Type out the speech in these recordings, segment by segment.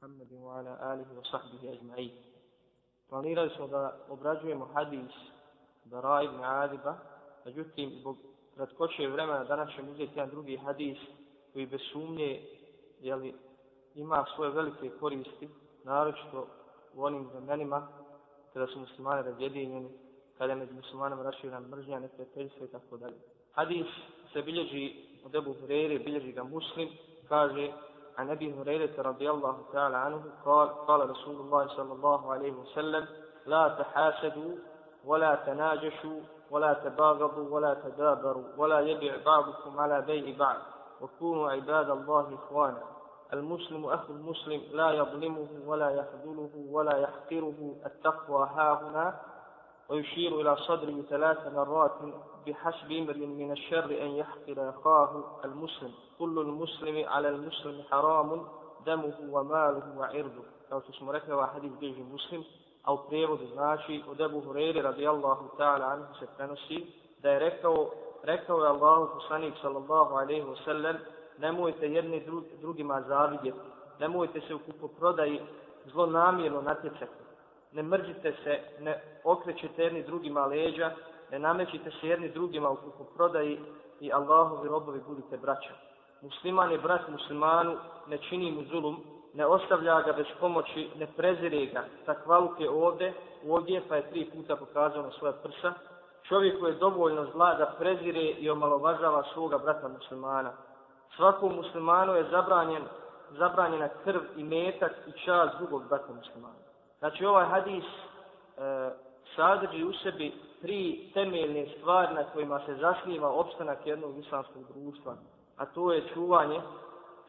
Muhammedu wa ala alihi wa sahbihi ajma'in. Planirali smo da obrađujemo hadis Bara ibn Adiba, međutim, zbog kratkoće vremena danas ćemo uzeti jedan drugi hadis koji bez sumnje jeli, ima svoje velike koristi, naročito u onim vremenima kada su muslimani razjedinjeni, kada je među muslimanima raširan mržnja, nepreteljstvo i tako dalje. Hadis se bilježi u debu Hureyre, bilježi ga muslim, kaže عن أبي هريرة رضي الله تعالى عنه قال قال رسول الله صلى الله عليه وسلم لا تحاسدوا ولا تناجشوا ولا تباغضوا ولا تدابروا ولا يبع بعضكم على بيع بعض وكونوا عباد الله إخوانا. المسلم أخو المسلم لا يظلمه ولا يخذله ولا يحقره التقوى ها هنا ويشير إلى صدره ثلاث مرات بحسب أمر من الشر أن يحقر أخاه المسلم. كل المسلم على المسلم حرام دمه وماله وعرضه. كما تسمى لك وحديث به أو بريض الناشي ودبو هرير رضي الله تعالى عنه ستنسي دا ركو ركو الله تسانيك صلى الله عليه وسلم. نمو يتيرني درو درو درو درو درو درو درو درو درو درو ne mrzite se, ne okrećete jedni drugima leđa, ne namećite se jedni drugima u kupoprodaji i Allahovi robovi budite braća. Musliman je brat muslimanu, ne čini mu zulum, ne ostavlja ga bez pomoći, ne prezire ga. Takvaluk je ovdje, ovdje pa je tri puta pokazao na svoja prsa. Čovjeku je dovoljno zla da prezire i omalovažava svoga brata muslimana. Svakom muslimanu je zabranjen, zabranjena krv i metak i čast drugog brata muslimana. Znači ovaj hadis e, sadrži u sebi tri temeljne stvari na kojima se zasniva opstanak jednog islamskog društva, a to je čuvanje,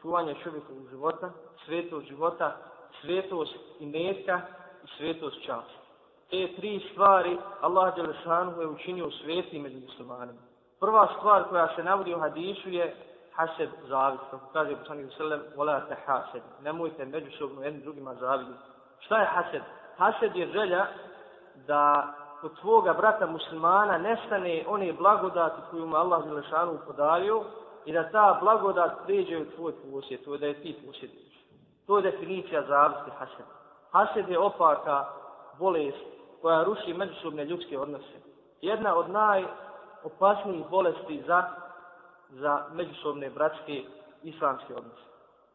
čuvanje čovjekovog života, svetost života, svetost imetka i svetost časa. Te tri stvari Allah Đelešanu je učinio sveti među muslimanima. Prva stvar koja se navodi u hadisu je hased zavist, kako kaže poslanik sallam, volate hased, nemojte međusobno jednim drugima zaviditi. Šta je hased? Hased je želja da kod tvoga brata muslimana nestane one blagodati koju mu Allah Želešanu podario i da ta blagodat priđe u tvoj posjed, to je da je ti posjediš. To je definicija zavisti hased. Hased je opaka bolest koja ruši međusobne ljudske odnose. Jedna od najopasnijih bolesti za, za međusobne bratske islamske odnose.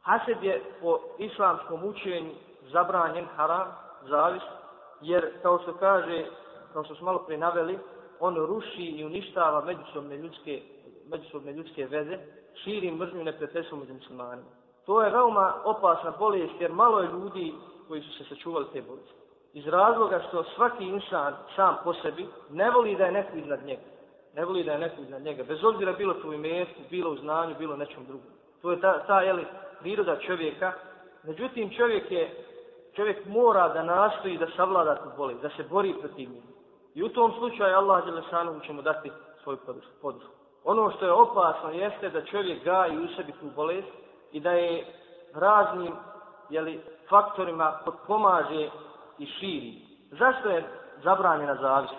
Hased je po islamskom učenju zabranjen haram, zavist, jer kao što kaže, kao što smo malo prije naveli, on ruši i uništava međusobne ljudske, međusobne ljudske veze, širi mržnju neprijateljstvo među muslimanima. To je veoma opasna bolest jer malo je ljudi koji su se sačuvali te bolesti. Iz razloga što svaki insan sam po sebi ne voli da je neko iznad njega. Ne voli da je neko iznad njega. Bez obzira bilo to u imetku, bilo u znanju, bilo nečem drugom. To je ta, ta jeli, priroda čovjeka. Međutim, čovjek je čovjek mora da nastoji da savlada tu bolest, da se bori protiv njih. I u tom slučaju Allah Đelešanu će mu dati svoju podršku. Ono što je opasno jeste da čovjek gaji u sebi tu bolest i da je raznim jeli, faktorima pomaže i širi. Zašto je zabranjena zavist?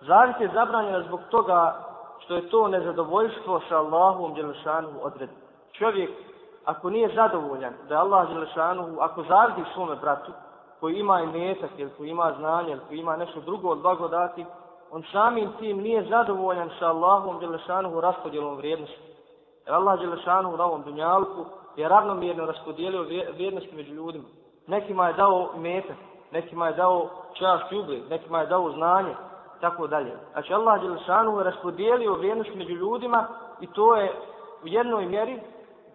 Zavist je zabranjena zbog toga što je to nezadovoljstvo sa Allahom Đelešanu odredno. Čovjek ako nije zadovoljan da je Allah Želešanuhu, ako zavidi svome bratu, koji ima i metak, ili koji ima znanje, ili koji ima nešto drugo od blagodati, on samim tim nije zadovoljan sa Allahom Želešanu raspodjelom vrijednosti. Jer Allah Želešanu na ovom dunjalku je ravnomjerno raspodijelio vrijednosti među ljudima. Nekima je dao metak, nekima je dao čast i ugled, nekima je dao znanje, tako dalje. Znači Allah Želešanu je raspodijelio vrijednost među ljudima i to je u jednoj mjeri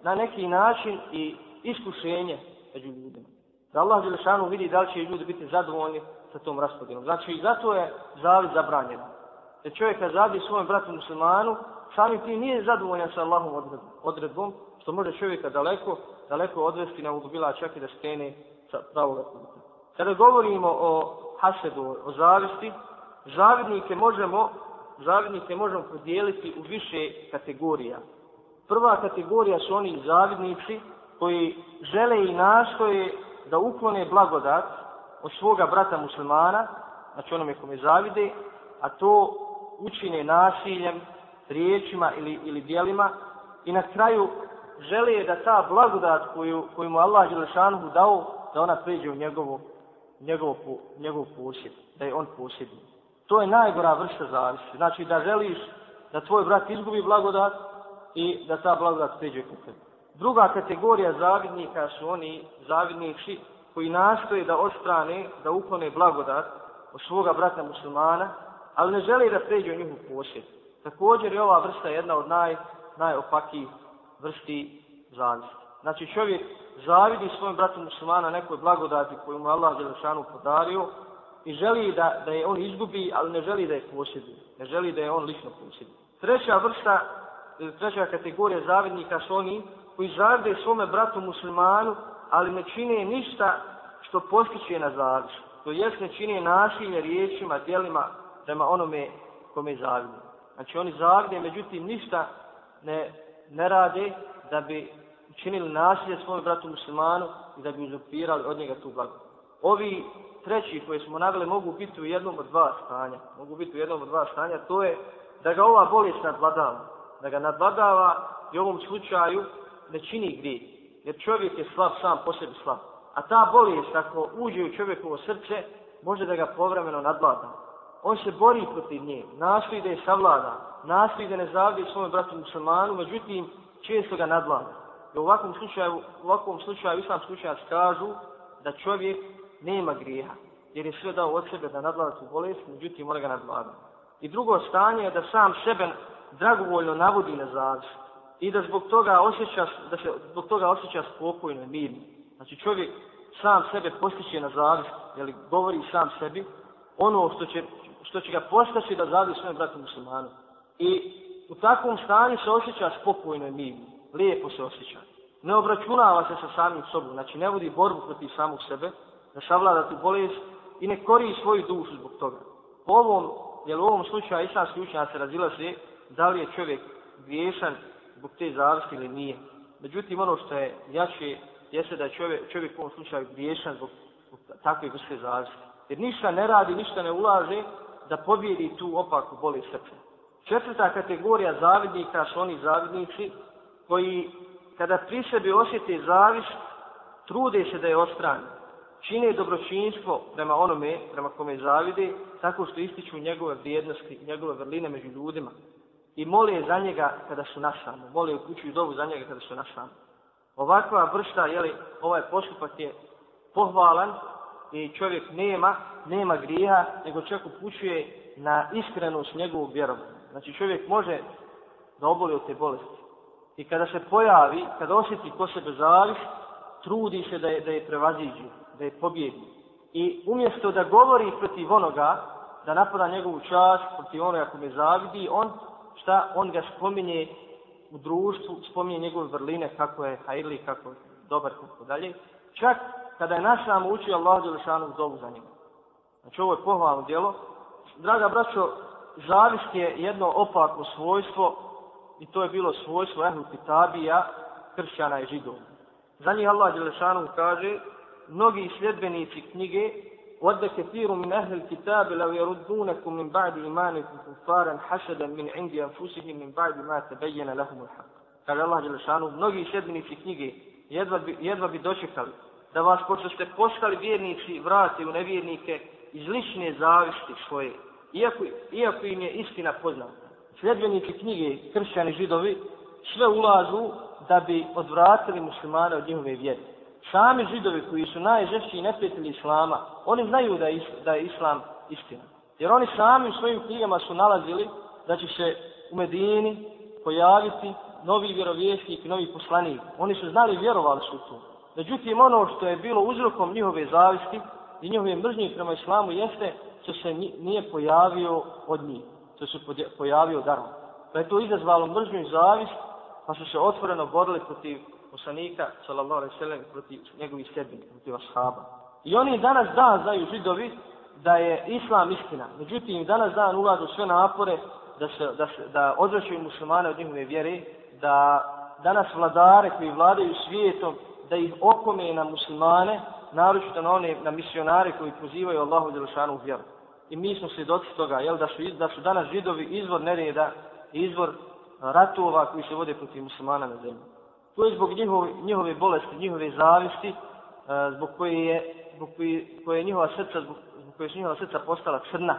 na neki način i iskušenje među ljudima. Da Allah Đelešanu vidi da li će ljudi biti zadovoljni sa tom raspodjelom. Znači i zato je zavid zabranjen. Jer čovjek kad zavidi svojom bratu muslimanu, sami ti nije zadovoljan sa Allahom odredbom, što može čovjeka daleko, daleko odvesti na udubila čak i da skene sa pravog puta. Kada govorimo o hasedu, o zavisti, zavidnike možemo, zavidnike možemo podijeliti u više kategorija. Prva kategorija su oni zavidnici koji žele i nastoje da uklone blagodat od svoga brata muslimana, znači onome kome zavide, a to učine nasiljem, riječima ili, ili dijelima i na kraju žele da ta blagodat koju, koju mu Allah Đelešanuhu dao da ona pređe u njegovu, njegovo, njegovu posjed, da je on posjedni. To je najgora vrsta zavisi. Znači da želiš da tvoj brat izgubi blagodat i da ta blagodat pređe kod tebe. Druga kategorija zavidnika su oni zavidnici koji nastoje da odstrane, da uklone blagodat od svoga brata muslimana, ali ne žele da pređe u njihov posjed. Također je ova vrsta jedna od naj, najopakijih vrsti zavisti. Znači čovjek zavidi svojom bratu muslimana nekoj blagodati koju mu Allah Đelešanu podario i želi da, da je on izgubi, ali ne želi da je posjedi. Ne želi da je on lično posjedi. Treća vrsta, treća kategorija zavidnika su oni koji zavide svome bratu muslimanu, ali ne čine ništa što postiče na zavis. To jest ne čine nasilje riječima, dijelima prema onome kome zavide. Znači oni zavide, međutim ništa ne, ne rade da bi činili nasilje svome bratu muslimanu i da bi uzupirali od njega tu blagu. Ovi treći koje smo naveli mogu biti u jednom od dva stanja. Mogu biti u jednom od dva stanja. To je da ga ova bolest nadvladava. Da ga nadvladava i u ovom slučaju ne čini grijeh. Jer čovjek je slab sam po sebi slab. A ta bolest ako uđe u čovjekovo srce može da ga povremeno nadvlada. On se bori protiv nje. Nastoji da je savlada. Nastoji da ne zavlje svome bratu muslimanu. Međutim, često ga nadvlada. I u ovakvom slučaju, u ovakvom slučaju islam slučajac kažu da čovjek nema grijeha. Jer je sve dao od sebe da nadvlada tu bolest, međutim mora ga nadvlada. I drugo stanje je da sam sebe dragovoljno navodi na zavis. I da zbog toga osjeća, da se zbog toga osjeća spokojno i mirno. Znači čovjek sam sebe postiće na zavis, jel govori sam sebi, ono što će, što će ga postaći da zavi svojom bratu muslimanu. I u takvom stanju se osjeća spokojno i mirno. Lijepo se osjeća. Ne obračunava se sa samim sobom. Znači ne vodi borbu protiv samog sebe, da savlada tu bolest i ne kori svoju dušu zbog toga. Po ovom, jer u ovom slučaju islamski učenjaci se razila se da li je čovjek griješan zbog te zavisti ili nije. Međutim, ono što je jače jeste da je čovjek, čovjek u ovom slučaju griješan zbog, zbog takve vrste zavisti. Jer ništa ne radi, ništa ne ulaže da pobjedi tu opaku boli srce. Četvrta kategorija zavidnika su oni zavidnici koji kada pri sebi osjete zavist, trude se da je ostrani. Čine dobročinstvo prema onome, prema kome zavide, tako što ističu njegove vrijednosti, njegove vrline među ljudima. I mole za njega kada su našamo. Mole u kuću i za njega kada su našamo. Ovakva vrsta, jeli, ovaj postupak je pohvalan i čovjek nema, nema griha, nego čovjek upućuje na iskrenost njegovog vjerovanja. Znači čovjek može da oboli od te bolesti. I kada se pojavi, kada osjeti ko sebe zavis, trudi se da je, da je prevaziđe da je pobjedi. I umjesto da govori protiv onoga, da napada njegovu čast, protiv onoga kome zavidi, on, šta, on ga spominje u društvu, spominje njegove vrline, kako je hajli, kako je dobar, kako dalje. Čak kada je naš nam učio Allah Đelešanu zovu za njega. Znači ovo je pohvalno djelo. Draga braćo, zavist je jedno opako svojstvo i to je bilo svojstvo ehlu kitabija, kršćana i židova. Za njih Allah Đelešanu kaže, mnogi sljedbenici knjige, وَدَّ كَثِيرٌ مِنْ أَهْلِ الْكِتَابِ لَوْ يَرُدُّونَكُمْ مِنْ بَعْدِ إِمَانِكُمْ كُفَّارًا حَشَدًا مِنْ عِنْدِ أَنفُسِهِمْ مِنْ بَعْدِ مَا تَبَيَّنَ لَهُمُ الْحَقِّ Kaže Allah Đelešanu, mnogi sljedbenici knjige jedva bi, jedva bi dočekali da vas, pošto ste postali vjernici, vrati u nevjernike iz lične zavisti svoje, iako, iako im je istina poznata. Sljedbenici knjige, kršćani židovi, sve ulažu da bi odvratili muslimane od njihove vjere. Sami židovi koji su najžešći neprijatelji islama, oni znaju da je, da je islam istina. Jer oni sami u svojim knjigama su nalazili da će se u Medini pojaviti novi vjerovjesnik i novi poslanik. Oni su znali i vjerovali su to. Međutim, ono što je bilo uzrokom njihove zavisti i njihove mržnje prema islamu jeste što se nije pojavio od njih. Što se pojavio darom. Pa je to izazvalo mržnju i zavist, pa su se otvoreno borili protiv poslanika, sallallahu alaihi sallam, protiv njegovih sedmi, protiv ashaba. I oni danas dan znaju židovi da je islam istina. Međutim, danas dan ulažu sve napore da, se, da, se, da odvraćaju muslimane od njihove vjere, da danas vladare koji vladaju svijetom, da ih okome na muslimane, naročito na one, na misionare koji pozivaju Allahu Đelešanu u vjeru. I mi smo svjedoci toga, jel, da, su, da su danas židovi izvor nereda, izvor ratova koji se vode protiv muslimana na zemlji. To je zbog njihove, njihove bolesti, njihove zavisti e, zbog koje je, zbog koje, koje je njihova srca, zbog, zbog koje su njihova srca postala crna,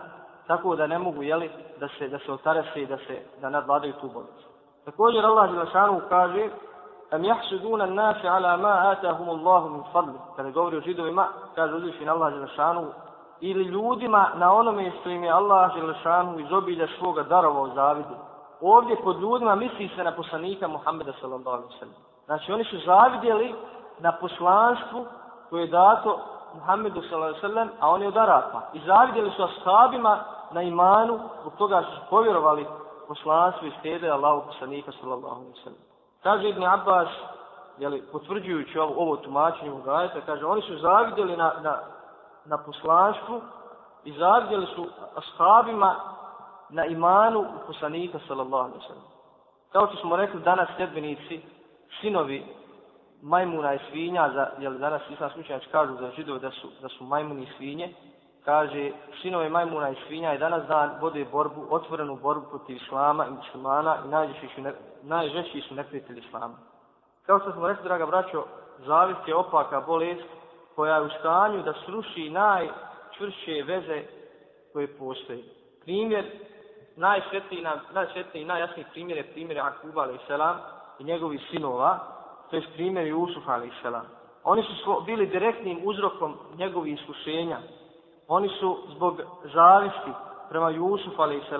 tako da ne mogu, jeli, da se, da se otarese i da se, da nadvladaju tu bolest. Također Allah Đelešanu kaže, am jahsuduna nase ala ma atahum Allahu min fadli. Kada govori o židovima, kaže uzvišen Allah Đelešanu, ili ljudima na onome što im je Allah Đelešanu iz obilja svoga darovao zavidu. Ovdje kod ljudima misli se na poslanika Muhammeda sallallahu alaihi sallam. Znači oni su zavidjeli na poslanstvu koje je dato Muhammedu sallallahu a on je od Arapa. I zavidjeli su ashabima na imanu, zbog toga su povjerovali poslanstvu i stede Allahu poslanika sallallahu alaihi sallam. Kaže Ibn Abbas, jeli, potvrđujući ovo, ovo tumačenje u gajeta, kaže, oni su zavidjeli na, na, na poslanstvu i zavidjeli su ashabima na imanu u poslanika sallallahu alaihi sallam. Kao što smo rekli danas sedbenici, sinovi majmuna i svinja, za, jel danas islam slučajnač kažu za židove da su, da su majmuni i svinje, kaže, sinove majmuna i svinja i danas dan vode borbu, otvorenu borbu protiv islama i muslimana i najžešći su, ne, najžešći su neprijatelji islama. Kao što smo rekli, draga braćo, zavist je opaka bolest koja je u stanju da sruši najčvršće veze koje postoje. Primjer, najsvetiji, najsvetiji i najjasniji primjer je primjer Akuba Selam, i njegovih sinova, to je primjer Jusuf a.s. Oni su bili direktnim uzrokom njegovih iskušenja. Oni su zbog zavisti prema Jusufu a.s.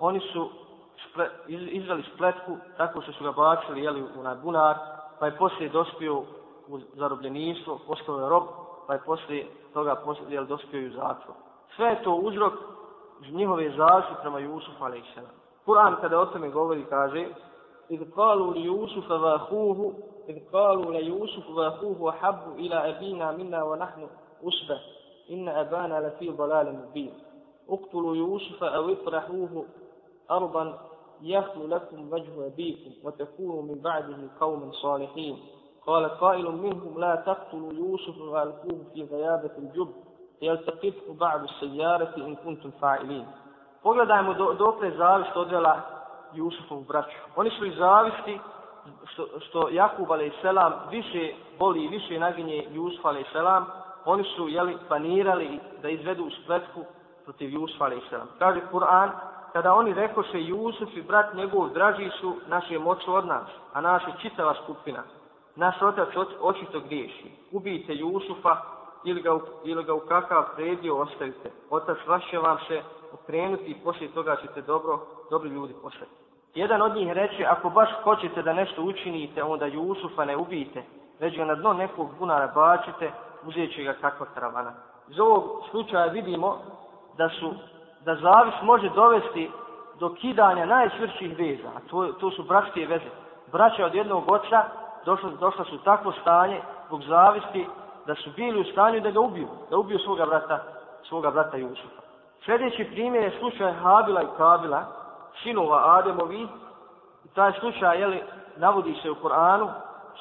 oni su šple, iz, izveli spletku tako što su ga bacili jeli, u onaj bunar, pa je poslije dospio u zarobljeništvo, postao je rob, pa je poslije toga poslije, jeli, dospio i u zatvor. Sve je to uzrok njihove zavisti prema Jusufu a.s. Kur'an kada o tome govori kaže إذ قالوا ليوسف وأخوه إذ قالوا ليوسف وأخوه أحب إلى أبينا منا ونحن أسبة. إن أبانا لفي ضلال مبين. اقتلوا يوسف أو اطرحوه أرضا يخل لكم وجه أبيكم وتكونوا من بعده قوم صالحين. قال قائل منهم لا تقتلوا يوسف وألقوه في غيابة الجب. يلتقطه بعض السيارة إن كنتم فاعلين. Pogledajmo do, dokle zavist odvela Jusufov braću. Oni su iz zavisti što, što Jakub a.s. više boli i više naginje Jusuf a.s. Oni su jeli, planirali da izvedu spletku protiv Jusuf a.s. Kaže Kur'an, kada oni rekoše Jusuf i brat njegov draži su naše moću od nas, a naša čitava skupina. Naš otac očito griješi. Ubijte Jusufa ili ga, ili ga u kakav predio ostavite. Otac vaš će vam se okrenuti i poslije toga ćete dobro, dobri ljudi postati. Jedan od njih reče, ako baš hoćete da nešto učinite, onda Jusufa ne ubijte, već ga na dno nekog bunara bačite, uzet će ga kakva karavana. Iz ovog slučaja vidimo da su da zavis može dovesti do kidanja najčvršćih veza, a to, to su bratske veze. Braća od jednog oca došla, došla su takvo stanje zbog zavisti da su bili u stanju da ga ubiju, da ubiju svoga brata, svoga brata Jusufa. Sljedeći primjer je slučaj Habila i Kabila, sinova Ademovi. I taj slučaj, jeli, navodi se u Koranu,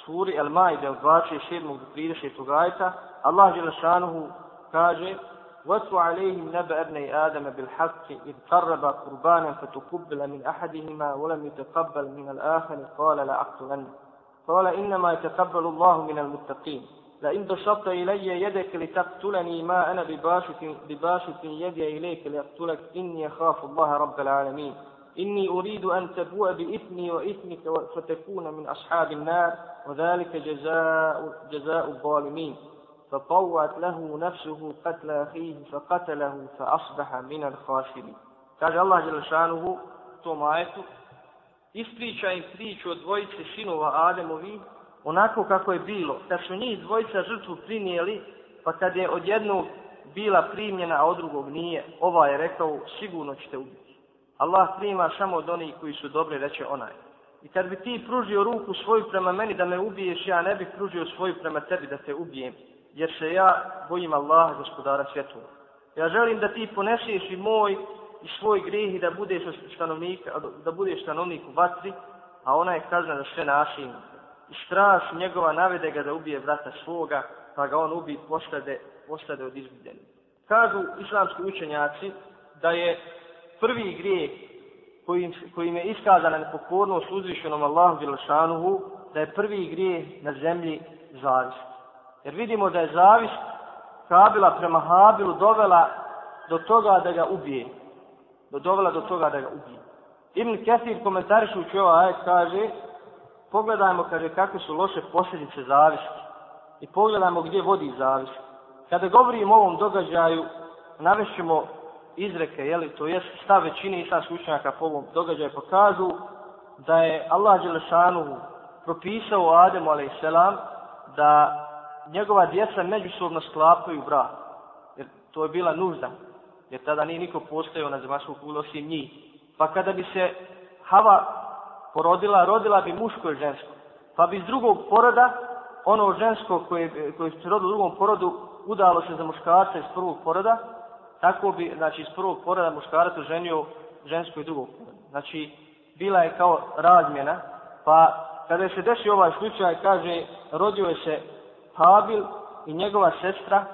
suri El Maide, 27. do 30. ajta. Allah Đelešanuhu kaže, وَاتْوَ عَلَيْهِمْ نَبَ أَبْنَيْ آدَمَ بِالْحَقِّ إِذْ قَرَّبَ قُرْبَانًا فَتُقُبِّلَ مِنْ أَحَدِهِمَا وَلَمْ يُتَقَبَّلْ مِنَ الْآخَرِ قَالَ لَأَقْتُلَنَّ قال إنما يتقبل الله من المتقين لئن بسطت إلي يدك لتقتلني ما أنا بباسط, بباسط يدي إليك لأقتلك إني أخاف الله رب العالمين إني أريد أن تبوء بإثمي وإثمك فتكون من أصحاب النار وذلك جزاء, جزاء الظالمين فطوعت له نفسه قتل أخيه فقتله فأصبح من الخاسرين قال الله جل شانه tom ajetu ispriča im priču od dvojice sinova Ademovi onako kako je bilo da su njih dvojica žrtvu prinijeli pa kad je od jednog bila primljena a od drugog nije ova je rekao sigurno ćete ubiti Allah prima samo od onih koji su dobri, reče onaj. I kad bi ti pružio ruku svoju prema meni da me ubiješ, ja ne bih pružio svoju prema tebi da te ubijem, jer se ja bojim Allaha, gospodara svjetova. Ja želim da ti poneseš i moj i svoj grijeh i da budeš stanovnik, da budeš stanovnik u vatri, a ona je kazna za sve našim. I straš njegova navede ga da ubije brata svoga, pa ga on ubi postade, postade od izgubljenih. Kažu islamski učenjaci da je prvi grijeh kojim, kojim je iskazana nepokornost uzvišenom Allahu Đelešanuhu, da je prvi grijeh na zemlji zavist. Jer vidimo da je zavist Kabila prema Habilu dovela do toga da ga ubije. Do dovela do toga da ga ubije. Ibn Kathir komentarišući ovaj ajet kaže pogledajmo kaže kakve su loše posljedice zavisti i pogledajmo gdje vodi zavist. Kada govorimo o ovom događaju, navešćemo izreke, jeli, to jest stav većine islamskih učenjaka po ovom događaju pokazu da je Allah Đelešanu propisao Ademu a.s. da njegova djeca međusobno sklapaju brak. Jer to je bila nužda. Jer tada nije niko postojao na zemaljskom kulu osim njih. Pa kada bi se Hava porodila, rodila bi muško i žensko. Pa bi iz drugog poroda, ono žensko koje, koje se rodilo u drugom porodu, udalo se za muškarca iz prvog poroda, tako bi, znači, iz prvog poroda muškarac oženio žensko i drugog poroda. Znači, bila je kao razmjena, pa kada se desi ovaj slučaj, kaže, rodio je se Habil i njegova sestra,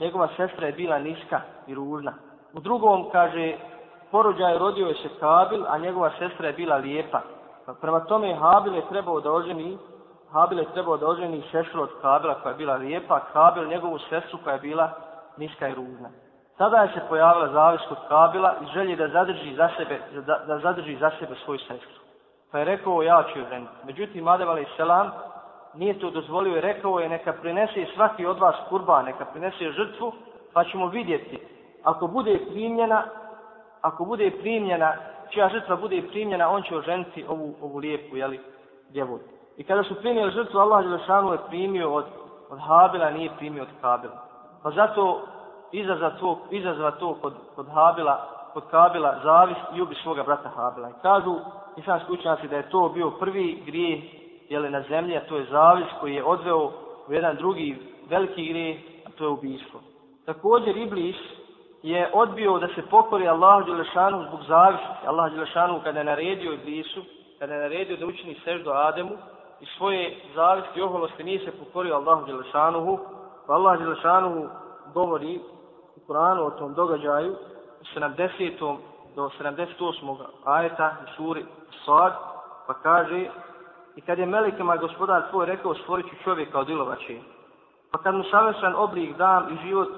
njegova sestra je bila niska i ružna. U drugom, kaže, porođaj rodio je se Kabil, a njegova sestra je bila lijepa. Pa prema tome Habil je trebao da oženi, Habil je trebao da oženi sestru od Kabila koja je bila lijepa, Kabil njegovu sestru koja je bila niska i ružna. Tada je se pojavila zavis kod Kabila i želje da zadrži za sebe, da, da zadrži za sebe svoju sestru. Pa je rekao, ja ću joj ženiti. Međutim, Adem a.s. selam nije to dozvolio i rekao je, neka prinese svaki od vas kurba, neka prinese žrtvu, pa ćemo vidjeti. Ako bude primljena, ako bude primljena, čija žrtva bude primljena, on će oženiti ovu, ovu lijepu, jeli, djevojku. I kada su primili žrtvu, Allah Đelešanu je primio od, od Habila, nije primio od Kabila. Pa zato izazva to, izazva to kod, kod Habila, kod Kabila, zavis i ubi svoga brata Habila. I kažu islamski učenjaci da je to bio prvi grijeh jele, na zemlji, a to je zavis koji je odveo u jedan drugi veliki grijeh, a to je ubijstvo. Također Iblis je odbio da se pokori Allahu Đelešanu zbog zavisti. Allah Đelešanu kada je naredio Iblisu, kada je naredio da učini seždu Ademu, i svoje zavisti i oholosti nije se pokorio Allahu Đelešanuhu, pa Allah Đelešanuhu govori u Kur'anu o tom događaju u 70. do 78. ajeta u suri Sad, pa kaže i kad je melekima gospodar tvoj rekao stvorit ću čovjeka od ilovače, pa kad mu savršen oblik dam i život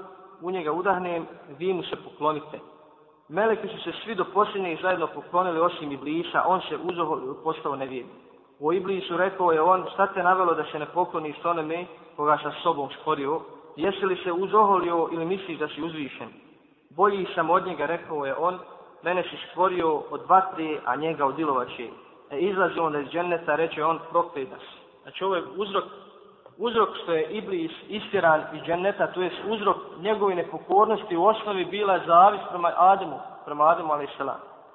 u njega udahnem, vi mu se poklonite. Meleki su se svi do posljednje zajedno poklonili osim Iblisa, on se uzoho postao nevjedni. U Iblisu rekao je on, šta te navelo da se ne pokloni s onome koga sa sobom stvorio, jesi li se uzoholio ili misliš da si uzvišen? Bolji sam od njega, rekao je on, mene si stvorio od vatre, a njega od ilovače. E, izlazi on iz dženeta, reče on, prokledas. Znači ovo je uzrok, uzrok što je Iblis istiran iz dženeta, to je uzrok njegove nepokornosti u osnovi bila zavis prema Ademu, prema Ademu a.s.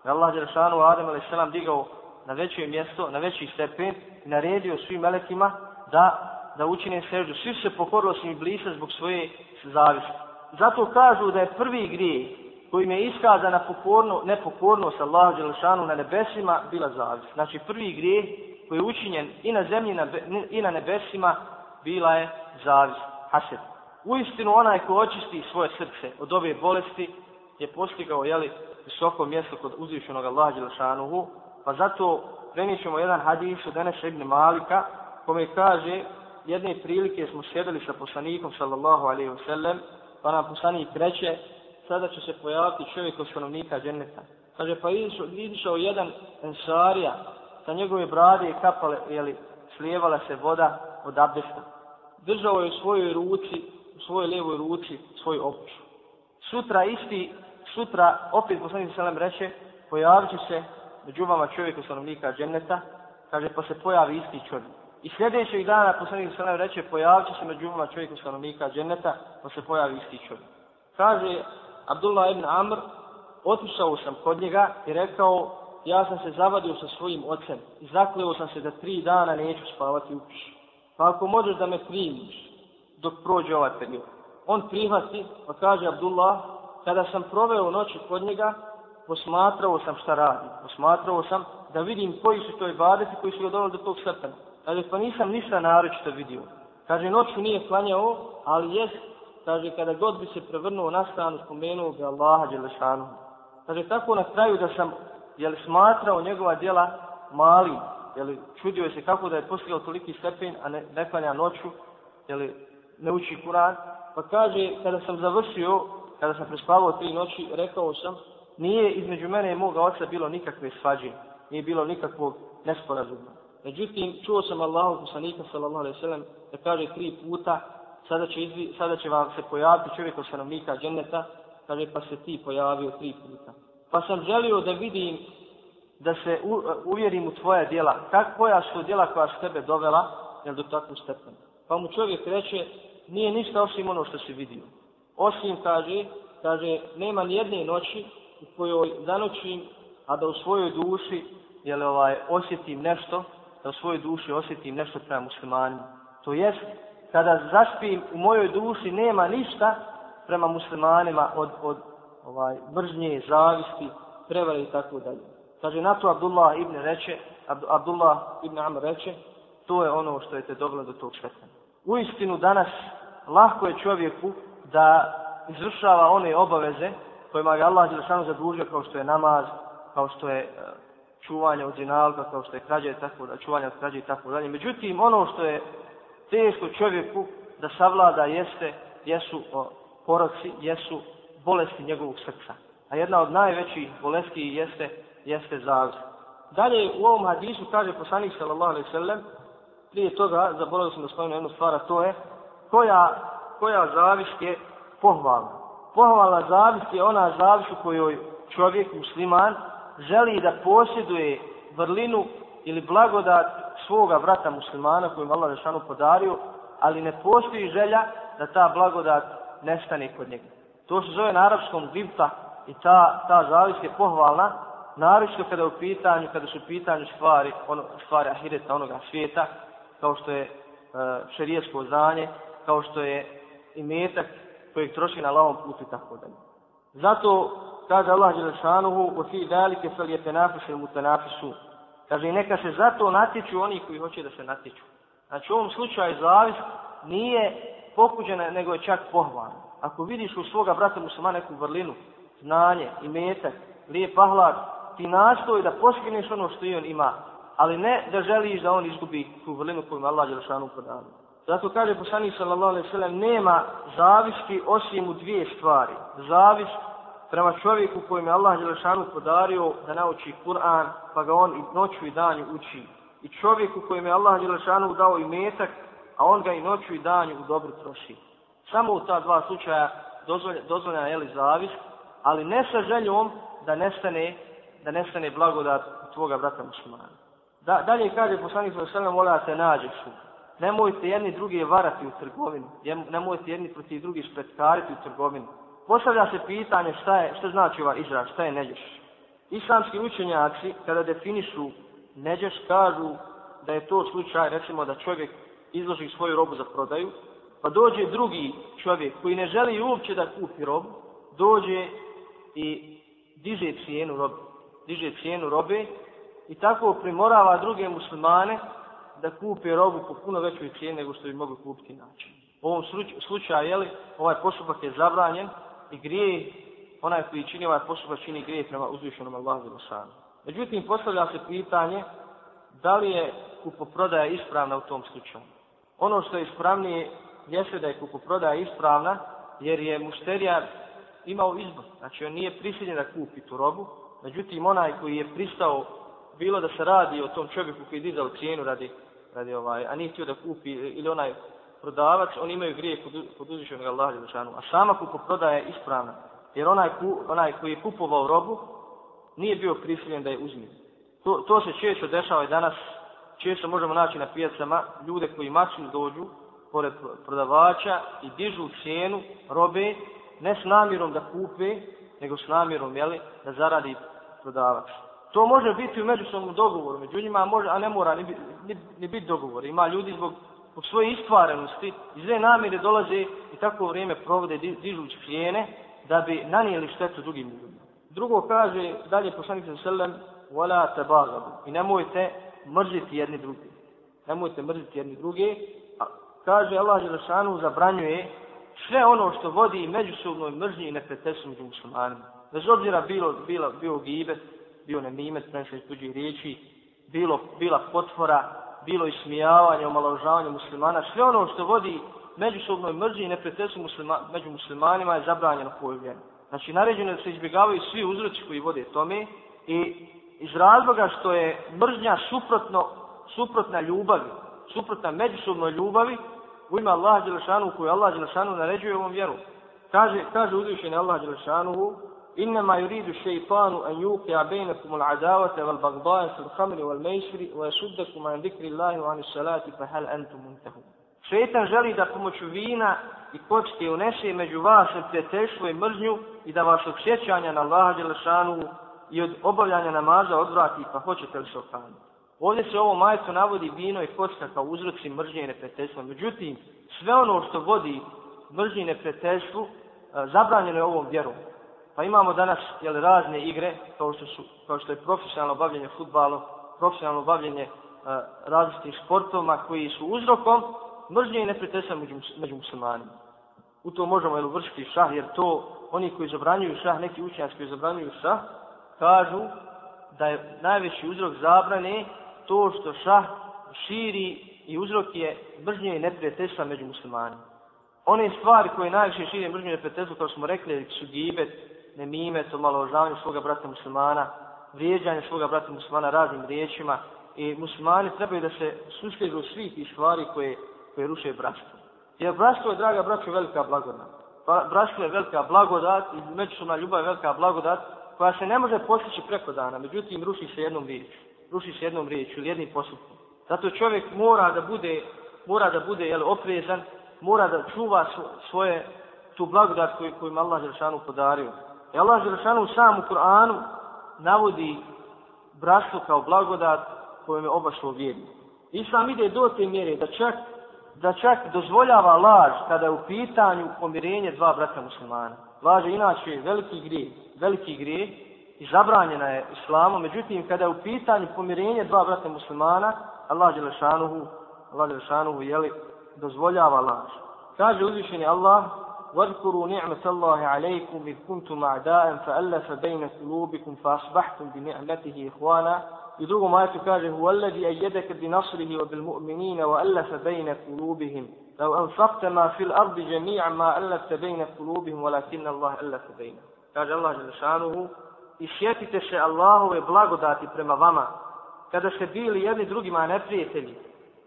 Allah Đerašanu Adem a.s. digao na veće mjesto, na veći stepen i naredio svim melekima da da učine seždu. Svi se pokorili osim Iblisa zbog svoje zavisti. Zato kažu da je prvi grijeh kojim je iskazana pokorno, nepokornost Allahu Đelešanu na nebesima bila zavist. Znači prvi grijeh koji je učinjen i na zemlji i na nebesima bila je zavist. Hased. U istinu onaj ko očisti svoje srce od ove bolesti je postigao jeli, visoko mjesto kod uzvišenog Allaha Đelešanuhu. Pa zato prenišemo jedan hadis od Enesa ibn Malika kome kaže jedne prilike smo sjedili sa poslanikom sallallahu alaihi wasallam, pa nam poslanik reče, sada će se pojaviti čovjek od stanovnika dženeta. Kaže, pa izišao, izišao jedan ensarija, sa njegove brade i kapale, jeli, slijevala se voda od abdesta. Držao je u svojoj ruci, u svojoj lijevoj ruci, svoj opuć. Sutra isti, sutra, opet poslanik sallam reče, pojavit će se među vama čovjek od stanovnika dženeta, kaže, pa se pojavi isti čovjek. I sljedećeg dana poslanik sallam reče pojavit će se među umama čovjeku stanovnika dženeta pa se pojavi isti čovjek. Kaže Abdullah ibn Amr, otišao sam kod njega i rekao ja sam se zavadio sa svojim ocem i zakleo sam se da tri dana neću spavati u kući. Pa ako možeš da me primiš dok prođe ovaj period. On prihvati, pa kaže Abdullah, kada sam proveo noći kod njega, posmatrao sam šta radi. Posmatrao sam da vidim koji su to ibadeti koji su ga doveli do tog srpena. Kaže, pa nisam ništa naročito vidio. Kaže, noću nije klanjao, ali jest, kaže, kada god bi se prevrnuo na stranu, spomenuo ga Allaha Đelešanu. Kaže, tako na kraju da sam, jel, smatrao njegova djela mali, jel, čudio se kako da je postigao toliki stepen, a ne, ne klanja noću, jel, ne uči Kur'an, pa kaže, kada sam završio, kada sam prespavao tri noći, rekao sam, nije između mene i moga oca bilo nikakve svađe, nije bilo nikakvog nesporazuma. Međutim, čuo sam Allahu poslanika sallallahu alejhi ve sellem da kaže tri puta sada će izvi, sada će vam se pojaviti čovjek od stanovnika dženeta, kaže pa se ti pojavio tri puta. Pa sam želio da vidim da se u, uvjerim u tvoja djela. Kako ja su djela koja su tebe dovela jel, do takvu stepenu. Pa mu čovjek reče, nije ništa osim ono što si vidio. Osim, kaže, kaže, nema ni jedne noći u kojoj zanoćim, a da u svojoj duši jel, ovaj, osjetim nešto, da u svojoj duši osjetim nešto prema muslimanima. To jest, kada zaspim u mojoj duši nema ništa prema muslimanima od, od ovaj mržnje, zavisti, prevare i tako dalje. Kaže, na to Abdullah ibn reče, Abdullah ibn Amr reče, to je ono što je te dovelo do tog šetanja. U istinu danas lahko je čovjeku da izvršava one obaveze kojima je Allah Đelešanu zadužio kao što je namaz, kao što je e, čuvanja od zinalka, kao što je krađe i tako da, čuvanja od krađe i tako dalje. Međutim, ono što je teško čovjeku da savlada jeste, jesu o, poroci, jesu bolesti njegovog srca. A jedna od najvećih bolesti jeste, jeste zavr. Dalje u ovom hadisu kaže poslanik sallallahu alaihi sallam, prije toga, zaboravio sam da spomenu jednu stvar, a to je koja, koja zavist je pohvalna. Pohvalna zavist je ona zavist u kojoj čovjek, musliman, želi da posjeduje vrlinu ili blagodat svoga brata muslimana koju Allah Žešanu podario, ali ne postoji želja da ta blagodat nestane kod njega. To se zove na arapskom gibta i ta, ta zavis je pohvalna, naročito kada je u pitanju, kada su u pitanju stvari, ono, stvari ahireta onoga svijeta, kao što je e, šerijesko znanje, kao što je i metak kojeg troši na lavom putu i tako dalje. Zato kaže Allah Đelešanuhu, u fi dalike fel je tenafis mu tenafisu. Kaže, neka se zato natječu oni koji hoće da se natječu. Znači, u ovom slučaju zavis nije pokuđena, nego je čak pohvalna. Ako vidiš u svoga brata muslima neku vrlinu, znanje, imetak, lijep ahlak, ti nastoj da postigneš ono što i on ima, ali ne da želiš da on izgubi tu vrlinu koju Allah Đelešanu podano. Zato kaže poslanik sallallahu alejhi ve sellem nema zavisti osim u dvije stvari. Zavist prema čovjeku kojem je Allah Đelešanu podario da nauči Kur'an, pa ga on i noću i danju uči. I čovjeku kojem je Allah Đelešanu dao i metak, a on ga i noću i danju u dobru troši. Samo u ta dva slučaja dozvoljena je li zavist, ali ne sa željom da nestane, da nestane blagodat tvoga brata muslimana. Da, dalje kaže poslanik sa alejhi vola te nađeš Nemojte jedni drugi varati u trgovini. Nemojte jedni protiv drugih spretkariti u trgovini. Postavlja se pitanje šta je, šta znači ova izraz, šta je neđeš. Islamski učenjaci, kada definišu neđeš, kažu da je to slučaj, recimo da čovjek izloži svoju robu za prodaju, pa dođe drugi čovjek koji ne želi uopće da kupi robu, dođe i diže cijenu robe. Diže cijenu robe i tako primorava druge muslimane da kupe robu po puno većoj cijeni nego što bi mogli kupiti inače. U ovom slučaju, jeli, ovaj postupak je zabranjen i grije, onaj koji čini ovaj postupak čini grije prema uzvišenom Allahu Zilosanu. Međutim, postavlja se pitanje da li je kupoprodaja ispravna u tom slučaju. Ono što je ispravnije jeste da je kupoprodaja ispravna jer je mušterija imao izbor. Znači, on nije prisiljen da kupi tu robu, međutim, onaj koji je pristao bilo da se radi o tom čovjeku koji je dizao cijenu radi, radi ovaj, a nije htio da kupi ili onaj prodavac, oni imaju grije kod, uzvišenog Allaha Đelešanu. A sama kupoprodaja je ispravna. Jer onaj, ku, onaj koji je kupovao robu, nije bio prisiljen da je uzmi. To, to se često dešava i danas, često možemo naći na pijacama ljude koji maksim dođu pored prodavača i dižu cijenu robe, ne s namjerom da kupe, nego s namjerom jeli, da zaradi prodavač. To može biti u međusobnom dogovoru, među njima može, a ne mora ni, ni, ni biti dogovor. Ima ljudi zbog zbog svoje istvarenosti, iz zle namire dolaze i tako vrijeme provode dižući plijene da bi nanijeli štetu drugim ljudima. Drugo kaže, dalje poslanik sa selem, wala tabagabu. I nemojte mrziti jedni drugi. Nemojte mrziti jedni drugi. A, kaže Allah Želešanu zabranjuje sve ono što vodi međusobnoj mržnji i neprijateljstvu među muslimanima. Bez obzira bilo, bilo, bio gibet, bio nemimet, prenesli tuđih riječi, bilo, bila potvora, bilo ismijavanje, omaložavanje muslimana, sve ono što vodi međusobnoj mrzi i neprijateljstvu muslima, među muslimanima je zabranjeno pojavljeno. Znači, naređeno je da se izbjegavaju svi uzroci koji vode tome i iz razloga što je mržnja suprotno, suprotna ljubavi, suprotna međusobnoj ljubavi, u ime Allah Đelešanu, koju Allah Đelešanu naređuje ovom vjeru. Kaže, kaže uzvišeni Allah Đelešanu, إنما يريد الشيطان أن يوقع بينكم العداوة والبغضاء في الخمر والميسر ويسدكم عن ذكر الله وعن الصلاة فهل أنتم منتهون Šetan želi da pomoću vina i kocke unese među vas prijateljstvo i mržnju i da vas od sjećanja na Allaha Đelešanu i od obavljanja namaza odvrati, pa hoćete li se okaniti. Ovdje se ovo majeto navodi vino i kocka kao uzroci mržnje i neprijateljstva. Međutim, sve ono što vodi mržnje i neprijateljstvu, zabranjeno je ovom vjerom. Pa imamo danas jel, razne igre, kao što, su, kao što je profesionalno bavljenje futbalom, profesionalno bavljenje e, različitim sportovima koji su uzrokom mržnje i neprijateljstva među, među muslimanima. U to možemo jel, vršiti šah, jer to oni koji zabranjuju šah, neki učenjaci koji zabranjuju šah, kažu da je najveći uzrok zabrane to što šah širi i uzrok je mržnje i neprijateljstva među muslimanima. One stvari koje najviše širi mržnje i neprijateljstva, kao smo rekli, su gibet, nemime, su malo svoga brata muslimana, vrijeđanje svoga brata muslimana raznim riječima i muslimani trebaju da se susljegu svih tih stvari koje, koje ruše bratstvo. Jer bratstvo je, draga braćo, velika blagodat. Bratstvo je velika blagodat i međusobna ljubav je velika blagodat koja se ne može postići preko dana, međutim ruši se jednom riječu. Ruši se jednom riječu ili jednim postupkom. Zato čovjek mora da bude, mora da bude jel, oprezan, mora da čuva svoje tu blagodat koju, koju Allah Žešanu podario. I Allah Želešanu sam u Kur'anu navodi bratstvo kao blagodat kojom je obašlo vjerni. Islam ide do te mjere da čak, da čak dozvoljava laž kada je u pitanju pomirenje dva brata muslimana. Laž je inače veliki grijeh, veliki grijeh i zabranjena je islamom. Međutim, kada je u pitanju pomirenje dva brata muslimana, Allah Želešanuhu, Allah Želešanuhu, jeli, dozvoljava laž. Kaže uzvišeni Allah, واذكروا نعمة الله عليكم إذ كنتم أعداء فألف بين قلوبكم فأصبحتم بنعمته إخوانا يدوغ ما يتكاجه هو الذي أيدك بنصره وبالمؤمنين وألف بين قلوبهم لو أنفقت ما في الأرض جميعا ما ألفت بين قلوبهم ولكن الله ألف بينهم كاج الله جل شانه i sjetite se Allahove blagodati prema vama, kada ste bili jedni drugima neprijatelji,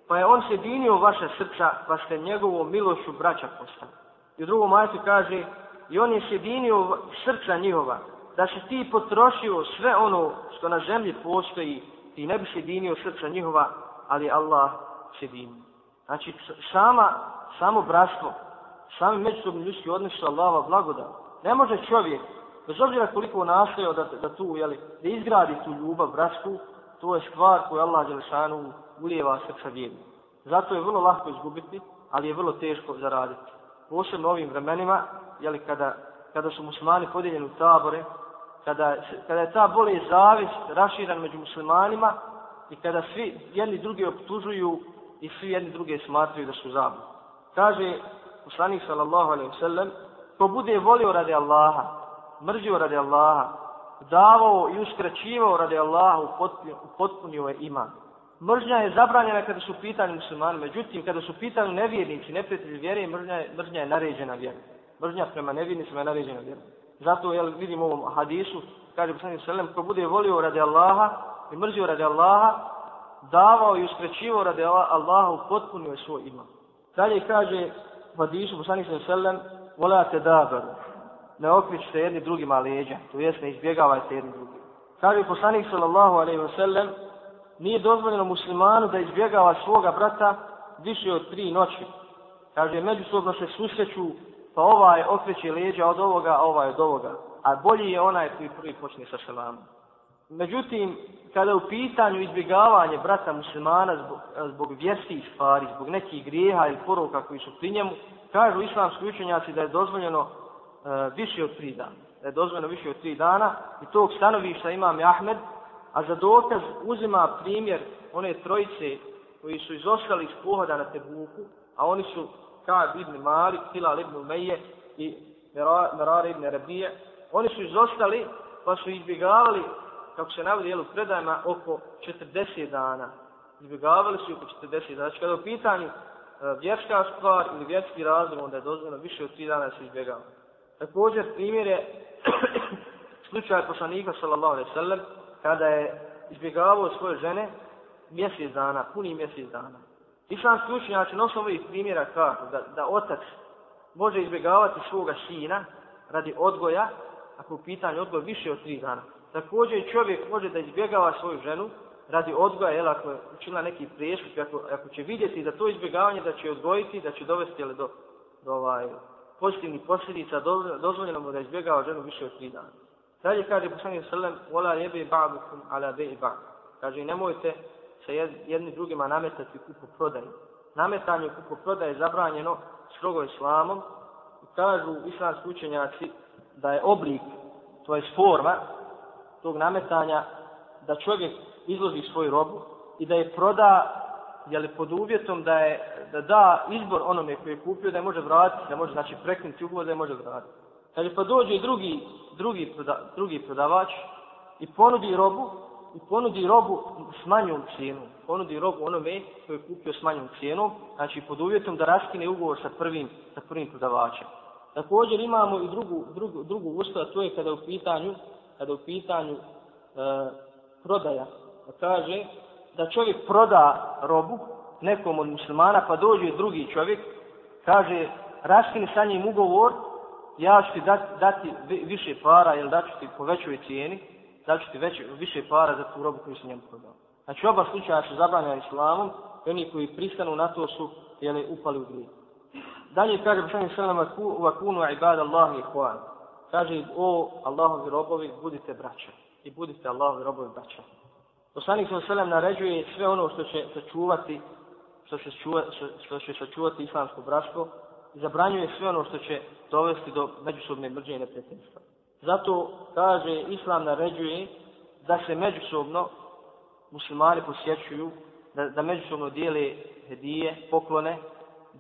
pa je on se dinio vaša srca, pa ste njegovom milošću braća postali. I u drugom ajetu kaže, i on je sjedinio srca njihova, da se ti potrošio sve ono što na zemlji postoji, ti ne bi sjedinio srca njihova, ali Allah sjedinio. Znači, sama, samo bratstvo, sami međusobni ljudski odnos su Allahova blagodat. Ne može čovjek, bez obzira koliko nastojao da, da tu, jeli, da izgradi tu ljubav, bratsku, to je stvar koju Allah Đelešanu ulijeva srca vjerni. Zato je vrlo lahko izgubiti, ali je vrlo teško zaraditi posebno ovim vremenima, jeli, kada, kada su muslimani podijeljeni u tabore, kada, kada je ta bolest zavist raširan među muslimanima i kada svi jedni drugi optužuju i svi jedni druge smatraju da su zabili. Kaže poslanik sallallahu alaihi wasallam, ko bude volio radi Allaha, mrzio radi Allaha, davao i uskraćivao radi Allaha, upotpunio je iman. Mržnja je zabranjena kada su pitani muslimani, međutim, kada su pitani nevjernici, neprijatelji vjere, mržnja je, mržnja je naređena vjera. Mržnja prema nevjernicima je naređena vjera. Zato jel, vidim u ovom hadisu, kaže poslanik Selem, ko bude volio radi Allaha i mrzio radi Allaha, davao i uskrećivao radi Allaha, upotpunio je svoj iman. Dalje kaže u hadisu poslanik Selem, volate dabaru, ne okričite jedni drugima leđa, to jest ne izbjegavajte jedni drugi. Kaže poslanik sallallahu alaihi wa sallam, nije dozvoljeno muslimanu da izbjegava svoga brata više od tri noći. Kaže, međusobno se susreću, pa ovaj okreće leđa od ovoga, a ovaj od ovoga. A bolji je onaj koji prvi počne sa selamom. Međutim, kada je u pitanju izbjegavanje brata muslimana zbog, zbog vjerskih stvari, zbog nekih grijeha ili poruka koji su pri njemu, kažu islamski učenjaci da je dozvoljeno uh, više od tri dana. Da je dozvoljeno više od tri dana i tog stanovišta imam Ahmed, A za dokaz uzima primjer one trojice koji su izostali iz pohoda na Tebuku, a oni su Kaab ibn Malik, Hilal ibn Umeje i Merar ibn Rabije. Oni su izostali pa su izbjegavali, kako se navodi jel, u predajima, oko 40 dana. Izbjegavali su oko 40 dana. Znači kada u pitanju e, vjerska stvar ili vjerski razlog, onda je dozvoljeno više od 3 dana se izbjegava. Također, primjer je slučaj poslanika, sallallahu alaihi sallam, kada je izbjegavao svoje žene mjesec dana, puni mjesec dana. Islamski učenjaci na osnovu ovih primjera kažu da, da otac može izbjegavati svoga sina radi odgoja, ako u pitanju odgoj više od tri dana. Također čovjek može da izbjegava svoju ženu radi odgoja, jel, ako je učinila neki prijestup, ako, ako će vidjeti da to izbjegavanje da će odgojiti, da će dovesti jel, do, do ovaj, pozitivnih posljedica, dozvoljeno mu da izbjegava ženu više od tri dana. Dalje kaže poslanik sallam, vola jebe ba'dukum ala be'i ba'd. Kaže, nemojte sa jedni drugima nametati kupu prodaju. Nametanje kupu prodaje je zabranjeno strogo islamom. I kažu islamski učenjaci da je oblik, to je forma tog nametanja, da čovjek izloži svoju robu i da je proda jeli, pod uvjetom da je da da izbor onome koji je kupio da je može vratiti, da može znači prekinuti ugovor da je može vratiti. Kaže pa dođe drugi, drugi, proda, drugi prodavač i ponudi robu i ponudi robu s manjom cijenom. Ponudi robu onome koji je kupio s manjom cijenom, znači pod uvjetom da raskine ugovor sa prvim, sa prvim prodavačem. Također imamo i drugu, drugu, drugu ustav, a to je kada u pitanju, kada u pitanju e, prodaja. Pa kaže da čovjek proda robu nekom od muslimana, pa dođe drugi čovjek, kaže raskine sa njim ugovor, ja ću ti dati, dati više para, ili da ću ti po većoj cijeni, da ću ti veće, više para za tu robu koju si njemu prodao. Znači oba slučaja su zabranjena islamom i oni koji pristanu na to su jeli, upali u grijeh. Dalje kaže Bošanje Selama wa kunu ibad Allah i. Kaže o Allahovi robovi budite braća i budite Allahovi robovi braća. Poslanik sa Selem naređuje sve ono što će sačuvati što će, čuva, što, što će sačuvati islamsko bratstvo zabranjuje sve ono što će dovesti do međusobne mrđe i neprijateljstva. Zato kaže islam naređuje da se međusobno muslimani posjećuju, da, da međusobno dijele hedije, poklone,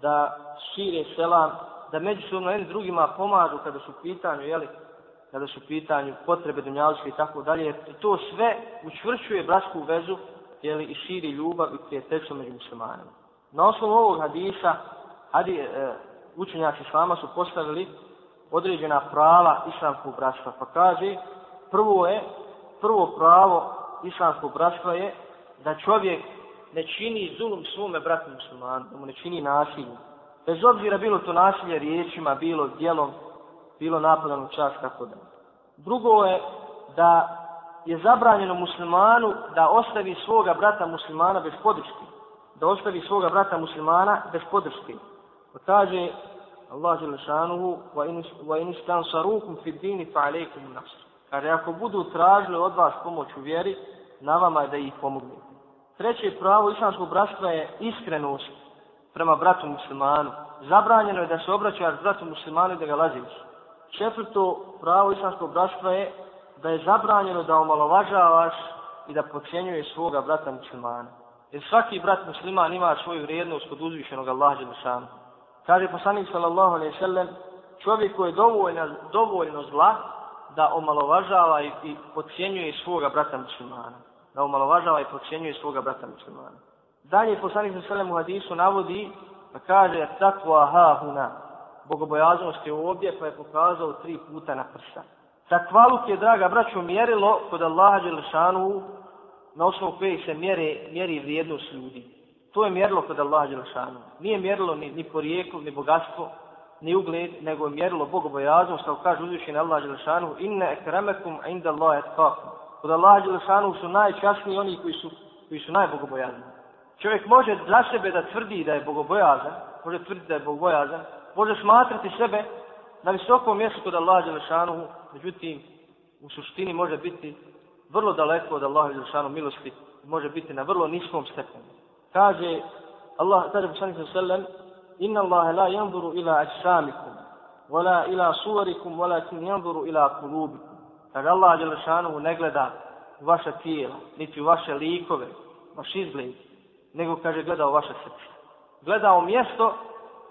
da šire selam, da međusobno jedni drugima pomažu kada su pitanju, jeli, kada su u pitanju potrebe dunjaličke i tako dalje. To sve učvršuje bratsku vezu jeli, i širi ljubav i prijateljstvo među muslimanima. Na osnovu ovog hadisa, hadi, e, učenjaci islama su postavili određena prava islamskog bratstva. Pa kaže, prvo je, prvo pravo islamskog bratstva je da čovjek ne čini zulum svome bratu muslimanu, da mu ne čini nasilje. Bez obzira bilo to nasilje riječima, bilo djelom, bilo napadom u čas, tako da. Drugo je da je zabranjeno muslimanu da ostavi svoga brata muslimana bez podrške. Da ostavi svoga brata muslimana bez podrške. Pa kaže Allah Želešanuhu wa in istansarukum fi dini fa alaikum nasr. Kaže, ako budu tražili od vas pomoć u vjeri, na vama je da ih pomognete. Treće pravo islamskog bratstva je iskrenost prema bratu muslimanu. Zabranjeno je da se obraćaš bratu muslimanu i da ga laziš. Četvrto pravo islamskog bratstva je da je zabranjeno da omalovažavaš i da pocijenjuje svoga brata muslimana. Jer svaki brat musliman ima svoju vrijednost kod uzvišenog Allaha Đelešanu. Kaže poslanik sallallahu alejhi ve sellem, čovjek koji je dovoljno, dovoljno zla da omalovažava i, i podcjenjuje svoga brata muslimana. Da omalovažava i podcjenjuje svoga brata muslimana. Dalje poslanik sallallahu alejhi ve sellem u hadisu navodi pa kaže takva ha huna. Bogobojaznost je ovdje pa je pokazao tri puta na prsta. Takvaluk je, draga braćo, mjerilo kod Allaha Đelešanu na osnovu koje se mjeri, mjeri vrijednost ljudi. To je mjerilo kod Allaha Đelešanu. Nije mjerilo ni, ni porijeklo, ni bogatstvo, ni ugled, nego je mjerilo bogobojaznost, što kaže uzvišen Allah Đelešanu, inne ekremekum inda Allahe etkakum. Kod Allaha Đelešanu su najčasniji oni koji su, koji su najbogobojazni. Čovjek može za sebe da tvrdi da je bogobojazan, može tvrditi da je bogobojazan, može smatrati sebe na visokom mjestu kod Allaha Đelešanu, međutim, u suštini može biti vrlo daleko od Allaha Đelešanu milosti, može biti na vrlo niskom stepenu kaže Allah kaže poslanik sallallahu inna Allah la yanzuru ila ajsamikum wala ila suwarikum walakin yanzuru ila qulubikum. Kaže Allah dželle šanu ne gleda vaša tijela, niti vaše likove vaš izgled nego kaže gleda u vaše srce gleda u mjesto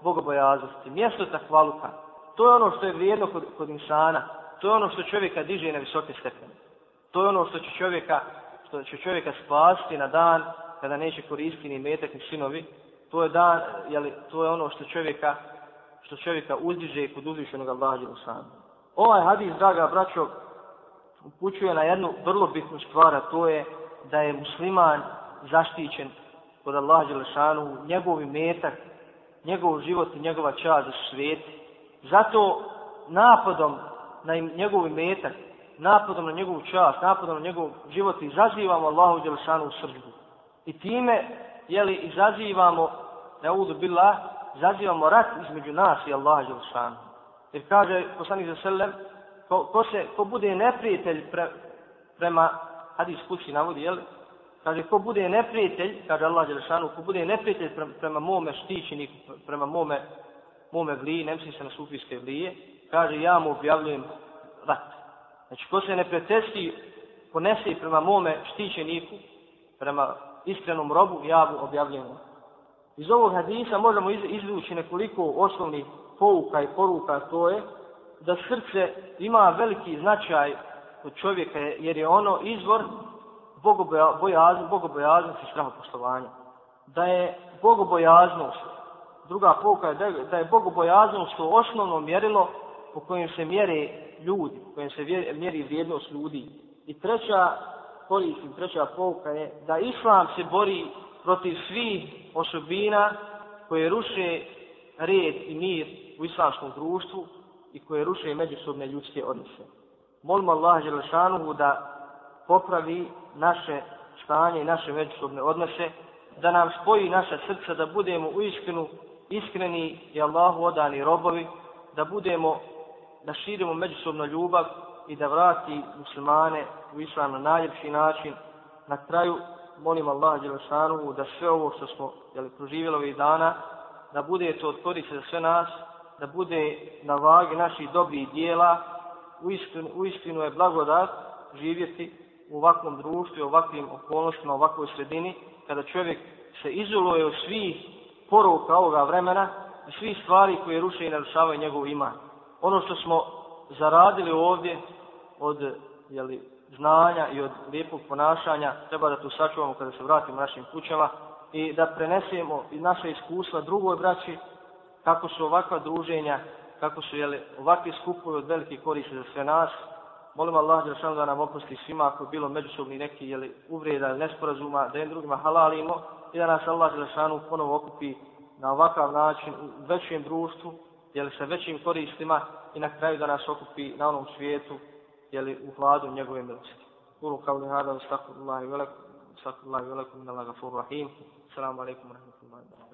bogobojaznosti mjesto takvaluka. To je ono što je vrijedno kod, kod insana. To je ono što čovjeka diže na visoke stepene. To je ono što će čovjeka što će čovjeka spasti na dan kada neće koristiti ni metak ni sinovi, To je dan, jeli, to je ono što čovjeka, što čovjeka uzdiže kod uzvišenog Allaha Đelešanu. Ovaj hadis, draga braćo, upućuje na jednu vrlo bitnu stvar, a to je da je musliman zaštićen kod Allaha Đelešanu, njegov metak, njegov život i njegova čast za svijet. Zato napadom na njegov metak, napadom na njegovu čast, napadom na njegov život izazivamo Allahu Đelešanu u srđbu. I time, jeli, izazivamo, ne udu bila, izazivamo rat između nas i Allaha Đelšanu. Jer kaže poslanik za selem, ko, ko, se, ko bude neprijatelj pre, prema hadis kući navodi, jeli, Kaže, ko bude neprijatelj, kaže Allah Đelešanu, ko bude neprijatelj prema, prema mome štićeniku, prema mome, mome vliji, ne misli se na sufijske vlije, kaže, ja mu objavljujem rat. Znači, ko se neprijateljski ponese prema mome štićeniku, prema iskrenom robu, ja mu. Iz ovog hadisa možemo izvući nekoliko osnovnih pouka i poruka, to je da srce ima veliki značaj kod čovjeka, jer je ono izvor bogobojaznosti, bogobojaznosti i strahoposlovanja. Da je bogobojaznost, druga pouka je da je bogobojaznost to osnovno mjerilo po kojem se mjere ljudi, po kojem se mjeri vrijednost ljudi. I treća koristim, treća pouka je da Islam se bori protiv svih osobina koje ruše red i mir u islamskom društvu i koje ruše međusobne ljudske odnose. Molimo Allah Želešanuhu da popravi naše stanje i naše međusobne odnose, da nam spoji naša srca, da budemo u iskrenu, iskreni i Allahu odani robovi, da budemo, da širimo međusobnu ljubav i da vrati muslimane u islam na najljepši način. Na kraju molim Allah Đelešanu da sve ovo što smo jeli, proživjeli ovih dana, da bude to od za sve nas, da bude na vagi naših dobrih dijela, u istinu, u istinu je blagodat živjeti u ovakvom društvu, u ovakvim okolnostima, u ovakvoj sredini, kada čovjek se izoluje od svih poruka ovoga vremena i svih stvari koje ruše i narušavaju njegov iman. Ono što smo zaradili ovdje od jeli, znanja i od lijepog ponašanja, treba da to sačuvamo kada se vratimo našim kućama i da prenesemo i naše iskustva drugoj braći, kako su ovakva druženja, kako su jeli, ovakvi skupovi od velike koriste za sve nas. Molim Allah da, da nam oprosti svima ako je bilo međusobni neki jeli, uvreda ili nesporazuma, da jednim drugima halalimo i da nas Allah Đelešanu ponovo okupi na ovakav način u većem društvu, jeli, sa većim koristima i na kraju da nas okupi na onom svijetu jeli, u hladu njegove milosti. Kulu kao li hada, stakru Allahi velikum, velakum, Allahi velikum, gafur rahim. Assalamu alaikum wa rahmatullahi wa barakatuh.